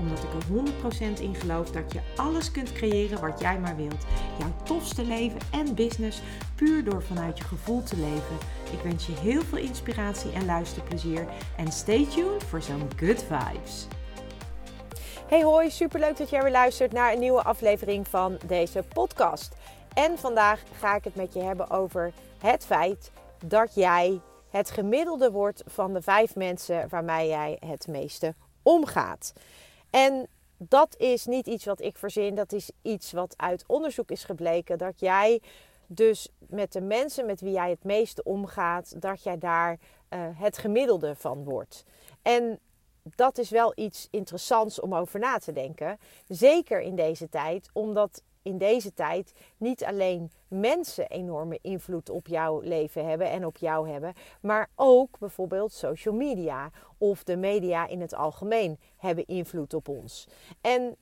Omdat ik er 100% in geloof dat je alles kunt creëren wat jij maar wilt. Jouw tofste leven en business puur door vanuit je gevoel te leven. Ik wens je heel veel inspiratie en luisterplezier. En stay tuned voor zo'n good vibes. Hey hoi, superleuk dat jij weer luistert naar een nieuwe aflevering van deze podcast. En vandaag ga ik het met je hebben over het feit dat jij het gemiddelde wordt van de vijf mensen waarmee jij het meeste omgaat. En dat is niet iets wat ik verzin, dat is iets wat uit onderzoek is gebleken. Dat jij dus met de mensen met wie jij het meeste omgaat, dat jij daar uh, het gemiddelde van wordt. En dat is wel iets interessants om over na te denken. Zeker in deze tijd, omdat in deze tijd niet alleen mensen enorme invloed op jouw leven hebben en op jou hebben, maar ook bijvoorbeeld social media of de media in het algemeen hebben invloed op ons. En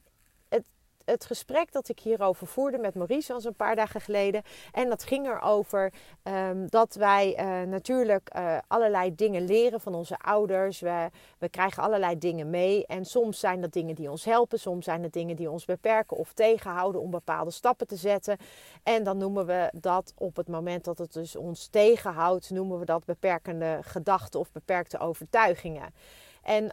het gesprek dat ik hierover voerde met Maurice was een paar dagen geleden. En dat ging erover um, dat wij uh, natuurlijk uh, allerlei dingen leren van onze ouders. We, we krijgen allerlei dingen mee. En soms zijn dat dingen die ons helpen. Soms zijn het dingen die ons beperken of tegenhouden om bepaalde stappen te zetten. En dan noemen we dat op het moment dat het dus ons tegenhoudt, noemen we dat beperkende gedachten of beperkte overtuigingen. En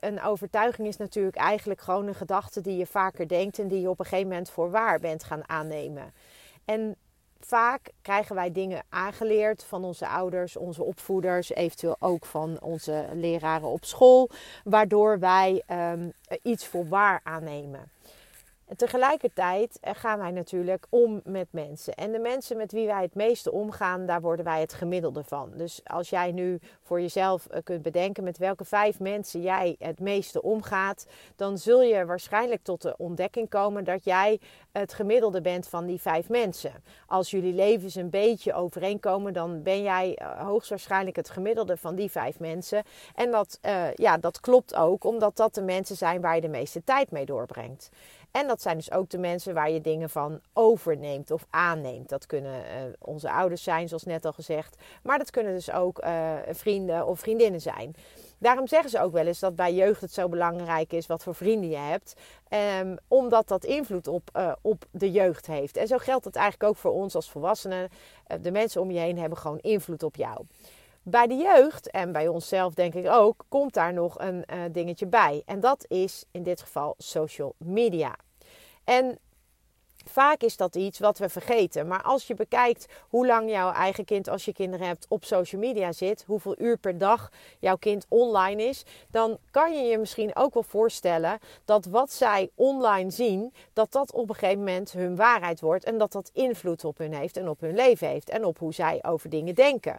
een overtuiging is natuurlijk eigenlijk gewoon een gedachte die je vaker denkt en die je op een gegeven moment voor waar bent gaan aannemen. En vaak krijgen wij dingen aangeleerd van onze ouders, onze opvoeders, eventueel ook van onze leraren op school, waardoor wij um, iets voor waar aannemen. Tegelijkertijd eh, gaan wij natuurlijk om met mensen. En de mensen met wie wij het meeste omgaan, daar worden wij het gemiddelde van. Dus als jij nu voor jezelf eh, kunt bedenken met welke vijf mensen jij het meeste omgaat, dan zul je waarschijnlijk tot de ontdekking komen dat jij het gemiddelde bent van die vijf mensen. Als jullie levens een beetje overeenkomen, dan ben jij eh, hoogstwaarschijnlijk het gemiddelde van die vijf mensen. En dat, ja, dat klopt ook, omdat dat de mensen zijn waar je de meeste tijd mee doorbrengt. En dat zijn dus ook de mensen waar je dingen van overneemt of aanneemt. Dat kunnen uh, onze ouders zijn, zoals net al gezegd. Maar dat kunnen dus ook uh, vrienden of vriendinnen zijn. Daarom zeggen ze ook wel eens dat bij jeugd het zo belangrijk is wat voor vrienden je hebt. Um, omdat dat invloed op, uh, op de jeugd heeft. En zo geldt het eigenlijk ook voor ons als volwassenen. de mensen om je heen hebben gewoon invloed op jou. Bij de jeugd en bij onszelf denk ik ook, komt daar nog een dingetje bij. En dat is in dit geval social media. En vaak is dat iets wat we vergeten. Maar als je bekijkt hoe lang jouw eigen kind, als je kinderen hebt, op social media zit, hoeveel uur per dag jouw kind online is, dan kan je je misschien ook wel voorstellen dat wat zij online zien, dat dat op een gegeven moment hun waarheid wordt en dat dat invloed op hun heeft en op hun leven heeft en op hoe zij over dingen denken.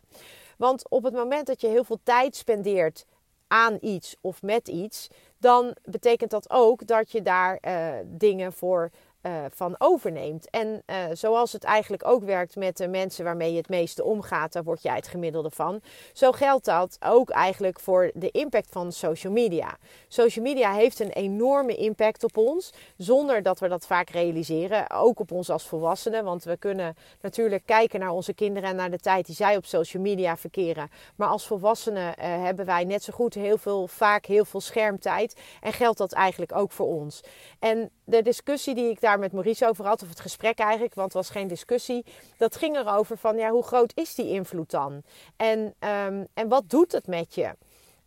Want op het moment dat je heel veel tijd spendeert aan iets of met iets, dan betekent dat ook dat je daar uh, dingen voor uh, van overneemt. En uh, zoals het eigenlijk ook werkt met de mensen waarmee je het meeste omgaat, daar word jij het gemiddelde van. Zo geldt dat ook eigenlijk voor de impact van social media. Social media heeft een enorme impact op ons, zonder dat we dat vaak realiseren. Ook op ons als volwassenen, want we kunnen natuurlijk kijken naar onze kinderen en naar de tijd die zij op social media verkeren. Maar als volwassenen uh, hebben wij net zo goed heel veel, vaak heel veel schermtijd. En geldt dat eigenlijk ook voor ons. En de discussie die ik daar met Maurice over had, of het gesprek eigenlijk, want het was geen discussie, dat ging erover van ja, hoe groot is die invloed dan? En, um, en wat doet het met je?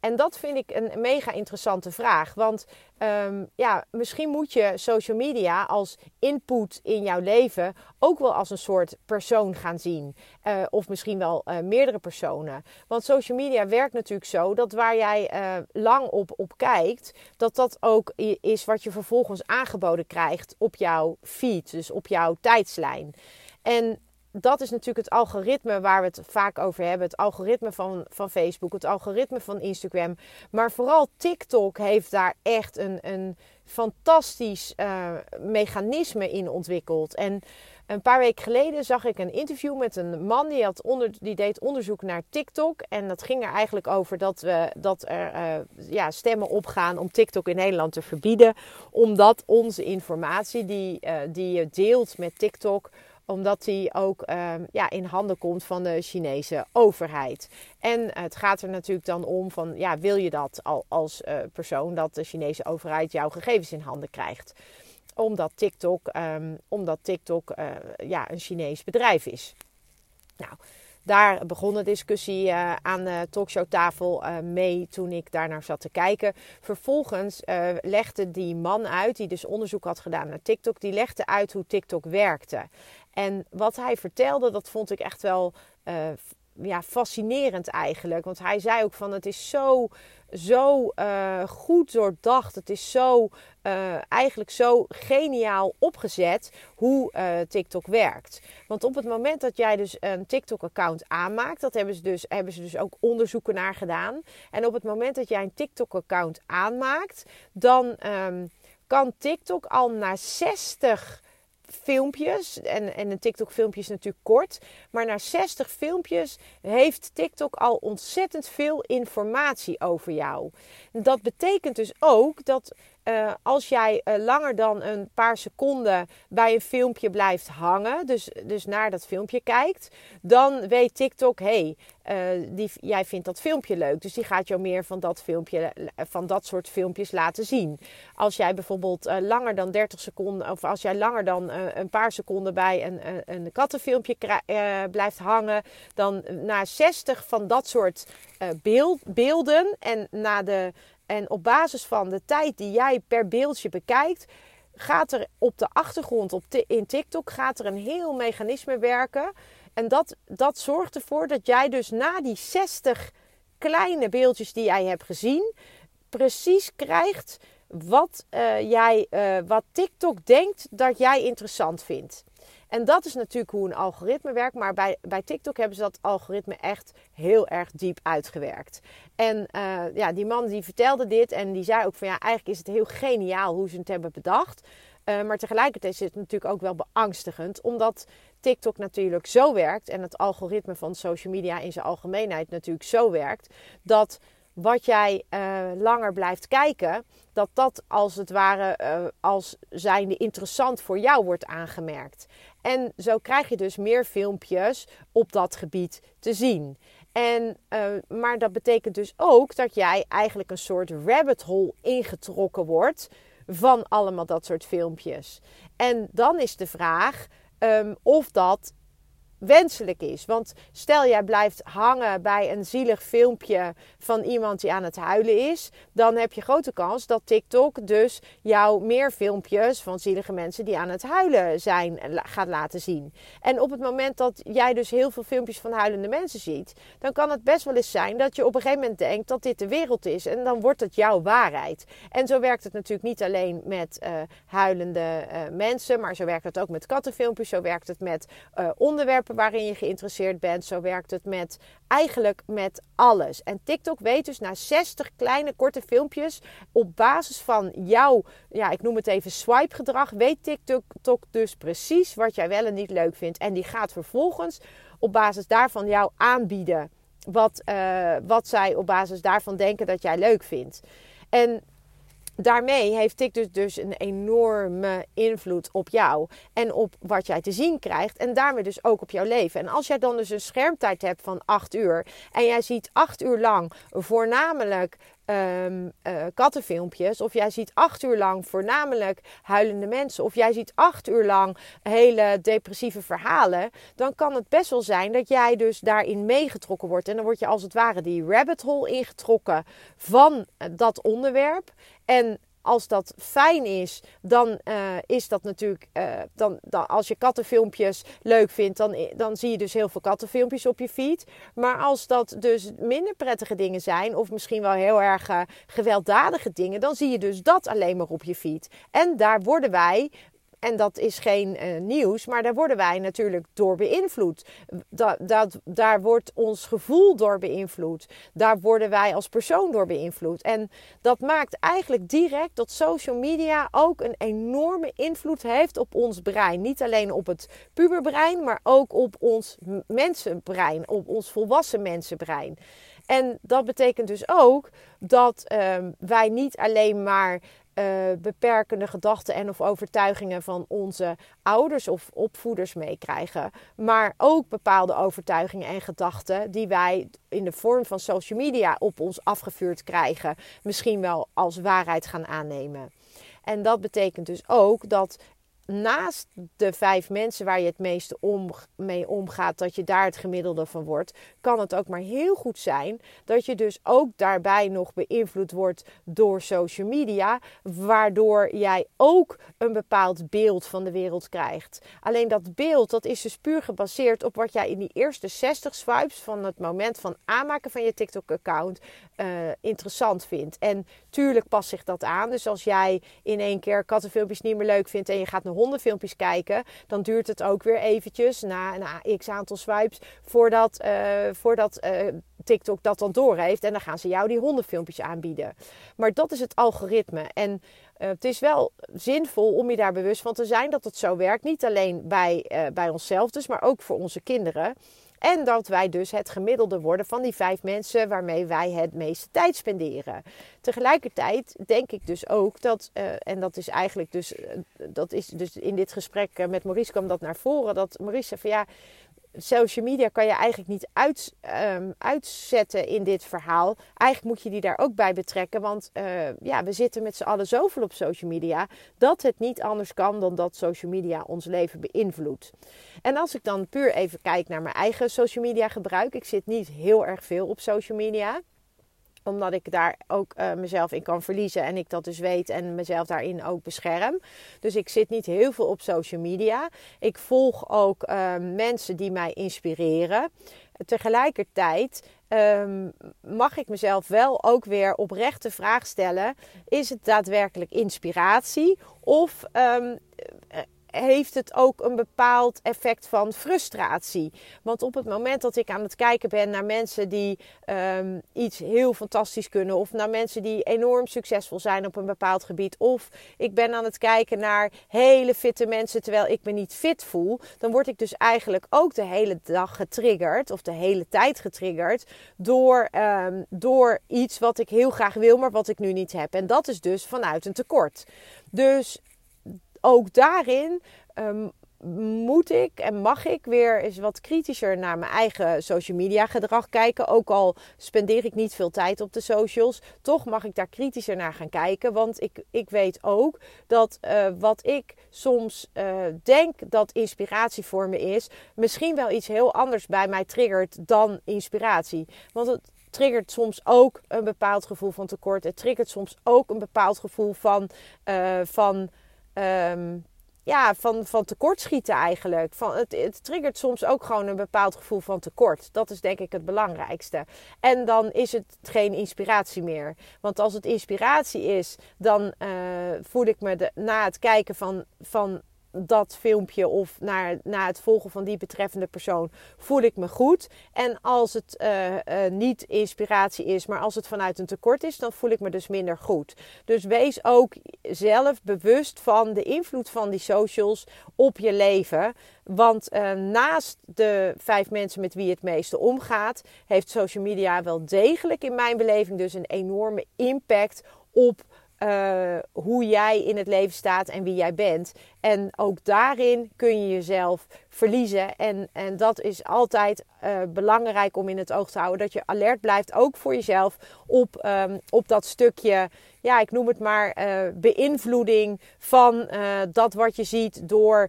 En dat vind ik een mega interessante vraag. Want um, ja, misschien moet je social media als input in jouw leven ook wel als een soort persoon gaan zien. Uh, of misschien wel uh, meerdere personen. Want social media werkt natuurlijk zo dat waar jij uh, lang op, op kijkt, dat dat ook is wat je vervolgens aangeboden krijgt op jouw feed, dus op jouw tijdslijn. En dat is natuurlijk het algoritme waar we het vaak over hebben. Het algoritme van, van Facebook, het algoritme van Instagram. Maar vooral TikTok heeft daar echt een, een fantastisch uh, mechanisme in ontwikkeld. En Een paar weken geleden zag ik een interview met een man die, had onder, die deed onderzoek naar TikTok. En dat ging er eigenlijk over dat, we, dat er uh, ja, stemmen opgaan om TikTok in Nederland te verbieden. Omdat onze informatie die, uh, die je deelt met TikTok omdat die ook um, ja, in handen komt van de Chinese overheid. En het gaat er natuurlijk dan om van, ja, wil je dat al, als uh, persoon dat de Chinese overheid jouw gegevens in handen krijgt? Omdat TikTok, um, omdat TikTok uh, ja, een Chinees bedrijf is. Nou, daar begon de discussie uh, aan de talkshowtafel uh, mee toen ik daar naar zat te kijken. Vervolgens uh, legde die man uit, die dus onderzoek had gedaan naar TikTok, die legde uit hoe TikTok werkte. En wat hij vertelde, dat vond ik echt wel ja, fascinerend eigenlijk. Want hij zei ook van het is zo, zo uh, goed doordacht. Het is zo, uh, eigenlijk zo geniaal opgezet hoe uh, TikTok werkt. Want op het moment dat jij dus een TikTok-account aanmaakt, dat hebben ze, dus, hebben ze dus ook onderzoeken naar gedaan. En op het moment dat jij een TikTok-account aanmaakt, dan um, kan TikTok al na 60 filmpjes. En, en een TikTok-filmpje is natuurlijk kort. Maar na 60 filmpjes heeft TikTok al ontzettend veel informatie over jou. Dat betekent dus ook dat uh, als jij uh, langer dan een paar seconden bij een filmpje blijft hangen, dus, dus naar dat filmpje kijkt, dan weet TikTok, hey, uh, jij vindt dat filmpje leuk. Dus die gaat jou meer van dat, filmpje, van dat soort filmpjes laten zien. Als jij bijvoorbeeld langer dan 30 seconden, of als jij langer dan een paar seconden bij een, een, een kattenfilmpje blijft hangen, dan na 60 van dat soort beeld, beelden en na de en op basis van de tijd die jij per beeldje bekijkt, gaat er op de achtergrond op in TikTok gaat er een heel mechanisme werken. En dat, dat zorgt ervoor dat jij dus na die 60 kleine beeldjes die jij hebt gezien, precies krijgt wat, uh, jij, uh, wat TikTok denkt dat jij interessant vindt. En dat is natuurlijk hoe een algoritme werkt. Maar bij, bij TikTok hebben ze dat algoritme echt heel erg diep uitgewerkt. En uh, ja, die man die vertelde dit en die zei ook van ja, eigenlijk is het heel geniaal hoe ze het hebben bedacht. Uh, maar tegelijkertijd is het natuurlijk ook wel beangstigend, omdat TikTok natuurlijk zo werkt en het algoritme van social media in zijn algemeenheid natuurlijk zo werkt, dat wat jij uh, langer blijft kijken, dat dat als het ware uh, als zijnde interessant voor jou wordt aangemerkt. En zo krijg je dus meer filmpjes op dat gebied te zien. En, uh, maar dat betekent dus ook dat jij eigenlijk een soort rabbit hole ingetrokken wordt van allemaal dat soort filmpjes. En dan is de vraag um, of dat wenselijk is. Want stel jij blijft hangen bij een zielig filmpje van iemand die aan het huilen is, dan heb je grote kans dat TikTok dus jou meer filmpjes van zielige mensen die aan het huilen zijn gaat laten zien. En op het moment dat jij dus heel veel filmpjes van huilende mensen ziet, dan kan het best wel eens zijn dat je op een gegeven moment denkt dat dit de wereld is en dan wordt het jouw waarheid. En zo werkt het natuurlijk niet alleen met uh, huilende uh, mensen, maar zo werkt het ook met kattenfilmpjes, zo werkt het met uh, waarin je geïnteresseerd bent. Zo werkt het met eigenlijk met alles. En TikTok weet dus na 60 kleine korte filmpjes op basis van jouw, ja, ik noem het even swipe gedrag, weet TikTok dus precies wat jij wel en niet leuk vindt. En die gaat vervolgens op basis daarvan jou aanbieden wat, uh, wat zij op basis daarvan denken dat jij leuk vindt. En daarmee heeft TikTok dus een enorme invloed op jou en op wat jij te zien krijgt en daarmee dus ook op jouw leven. En als jij dan dus een schermtijd hebt van 8 uur en jij ziet 8 uur lang voornamelijk um, kattenfilmpjes. Of jij ziet acht uur lang voornamelijk huilende mensen. Of jij ziet acht uur lang hele depressieve verhalen. Dan kan het best wel zijn dat jij dus daarin meegetrokken wordt. En dan word je als het ware die rabbit hole ingetrokken van dat onderwerp. En als dat fijn is, dan uh, is dat natuurlijk. Uh, dan, dan, als je kattenfilmpjes leuk vindt, dan, dan zie je dus heel veel kattenfilmpjes op je feed. Maar als dat dus minder prettige dingen zijn, of misschien wel heel erg gewelddadige dingen, dan zie je dus dat alleen maar op je feed. En daar worden wij en dat is geen uh, nieuws, maar daar worden wij natuurlijk door beïnvloed. Dat, daar wordt ons gevoel door beïnvloed. Daar worden wij als persoon door beïnvloed. En dat maakt eigenlijk direct dat social media ook een enorme invloed heeft op ons brein. Niet alleen op het puberbrein, maar ook op ons mensenbrein, op ons volwassen mensenbrein. En dat betekent dus ook dat um, wij niet alleen maar uh, beperkende gedachten en of overtuigingen van onze ouders of opvoeders meekrijgen. Maar ook bepaalde overtuigingen en gedachten die wij in de vorm van social media op ons afgevuurd krijgen, misschien wel als waarheid gaan aannemen. En dat betekent dus ook dat naast de vijf mensen waar je het meeste om, mee omgaat, dat je daar het gemiddelde van wordt, kan het ook maar heel goed zijn dat je dus ook daarbij nog beïnvloed wordt door social media, waardoor jij ook een bepaald beeld van de wereld krijgt. Alleen dat beeld, dat is dus puur gebaseerd op wat jij in die eerste 60 swipes van het moment van aanmaken van je TikTok-account uh, interessant vindt. En tuurlijk past zich dat aan. Dus als jij in één keer kattenfilmpjes niet meer leuk vindt en je gaat naar hondenfilmpjes kijken, dan duurt het ook weer eventjes na een x aantal swipes voordat, uh, voordat uh, TikTok dat dan doorheeft. En dan gaan ze jou die hondenfilmpjes aanbieden. Maar dat is het algoritme. En uh, het is wel zinvol om je daar bewust van te zijn dat het zo werkt. Niet alleen bij, bij onszelf dus, maar ook voor onze kinderen. En dat wij dus het gemiddelde worden van die vijf mensen waarmee wij het meeste tijd spenderen. Tegelijkertijd denk ik dus ook dat, uh, en dat is eigenlijk dus, dat is dus in dit gesprek met Maurice kwam dat naar voren, dat Maurice zei van ja, social media kan je eigenlijk niet uit, um, uitzetten in dit verhaal. Eigenlijk moet je die daar ook bij betrekken. Want uh, ja, we zitten met z'n allen zoveel op social media. Dat het niet anders kan dan dat social media ons leven beïnvloedt. En als ik dan puur even kijk naar mijn eigen social media gebruik. Ik zit niet heel erg veel op social media omdat ik daar ook uh, mezelf in kan verliezen en ik dat dus weet en mezelf daarin ook bescherm. Dus ik zit niet heel veel op social media. Ik volg ook uh, mensen die mij inspireren. Tegelijkertijd um, mag ik mezelf wel ook weer oprecht de vraag stellen: is het daadwerkelijk inspiratie of um, heeft het ook een bepaald effect van frustratie. Want op het moment dat ik aan het kijken ben naar mensen die um, iets heel fantastisch kunnen, of naar mensen die enorm succesvol zijn op een bepaald gebied, of ik ben aan het kijken naar hele fitte mensen terwijl ik me niet fit voel, dan word ik dus eigenlijk ook de hele dag getriggerd, of de hele tijd getriggerd, door, um, door iets wat ik heel graag wil, maar wat ik nu niet heb. En dat is dus vanuit een tekort. Dus ook daarin um, moet ik en mag ik weer eens wat kritischer naar mijn eigen social media gedrag kijken. Ook al spendeer ik niet veel tijd op de socials, toch mag ik daar kritischer naar gaan kijken. Want ik, ik weet ook dat uh, wat ik soms uh, denk dat inspiratie voor me is, misschien wel iets heel anders bij mij triggert dan inspiratie. Want het triggert soms ook een bepaald gevoel van tekort. Het triggert soms ook een bepaald gevoel van. Uh, van um, ja, van, van tekortschieten eigenlijk. Van, het, het triggert soms ook gewoon een bepaald gevoel van tekort. Dat is denk ik het belangrijkste. En dan is het geen inspiratie meer. Want als het inspiratie is, dan uh, voel ik me de, na het kijken van, van dat filmpje of naar, naar het volgen van die betreffende persoon voel ik me goed. En als het uh, uh, niet inspiratie is, maar als het vanuit een tekort is, dan voel ik me dus minder goed. Dus wees ook zelf bewust van de invloed van die socials op je leven. Want uh, naast de vijf mensen met wie het meeste omgaat, heeft social media wel degelijk in mijn beleving dus een enorme impact op uh, hoe jij in het leven staat en wie jij bent. En ook daarin kun je jezelf verliezen. En, en dat is altijd uh, belangrijk om in het oog te houden. Dat je alert blijft, ook voor jezelf, op, um, op dat stukje, ja, ik noem het maar, uh, beïnvloeding van dat wat je ziet door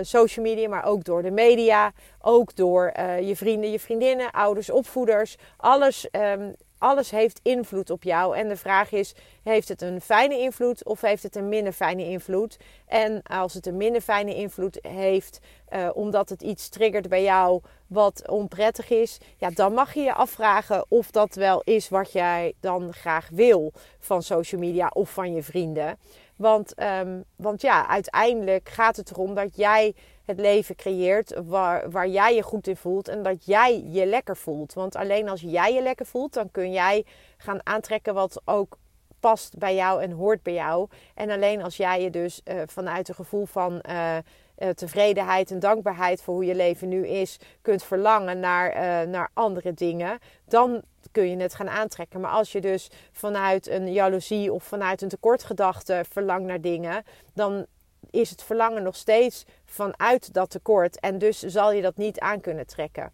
social media, maar ook door de media. Ook door je vrienden, je vriendinnen, ouders, opvoeders. Alles um, alles heeft invloed op jou. En de vraag is: heeft het een fijne invloed of heeft het een minder fijne invloed? En als het een minder fijne invloed heeft, uh, omdat het iets triggert bij jou wat onprettig is, ja, dan mag je je afvragen of dat wel is wat jij dan graag wil van social media of van je vrienden. Want, ehm, want ja, uiteindelijk gaat het erom dat jij het leven creëert waar, waar jij je goed in voelt en dat jij je lekker voelt. Want alleen als jij je lekker voelt, dan kun jij gaan aantrekken wat ook past bij jou en hoort bij jou. En alleen als jij je dus uh, vanuit een gevoel van uh, uh, tevredenheid en dankbaarheid voor hoe je leven nu is, kunt verlangen naar, naar andere dingen, dan kun je het gaan aantrekken. Maar als je dus vanuit een jaloezie of vanuit een tekortgedachte verlangt naar dingen, dan is het verlangen nog steeds vanuit dat tekort. En dus zal je dat niet aan kunnen trekken.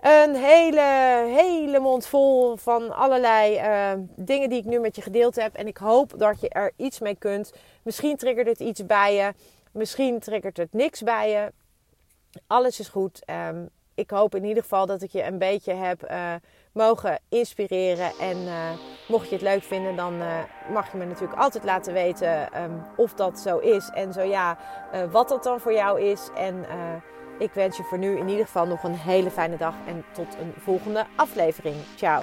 Een hele, hele mond vol van allerlei uh, dingen die ik nu met je gedeeld heb. En ik hoop dat je er iets mee kunt. Misschien triggert het iets bij je. Misschien triggert het niks bij je. Alles is goed. Um, ik hoop in ieder geval dat ik je een beetje heb uh, mogen inspireren. En uh, mocht je het leuk vinden, dan uh, mag je me natuurlijk altijd laten weten um, of dat zo is. En zo ja, wat dat dan voor jou is. En ik wens je voor nu in ieder geval nog een hele fijne dag en tot een volgende aflevering. Ciao.